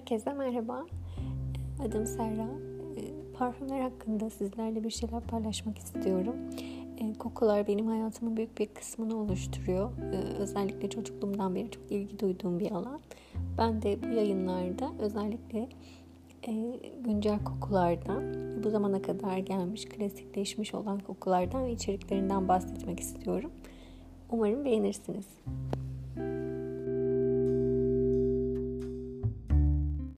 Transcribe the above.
Herkese merhaba. Adım Serra. Ee, parfümler hakkında sizlerle bir şeyler paylaşmak istiyorum. Ee, kokular benim hayatımın büyük bir kısmını oluşturuyor. Ee, özellikle çocukluğumdan beri çok ilgi duyduğum bir alan. Ben de bu yayınlarda özellikle e, güncel kokulardan, bu zamana kadar gelmiş, klasikleşmiş olan kokulardan ve içeriklerinden bahsetmek istiyorum. Umarım beğenirsiniz.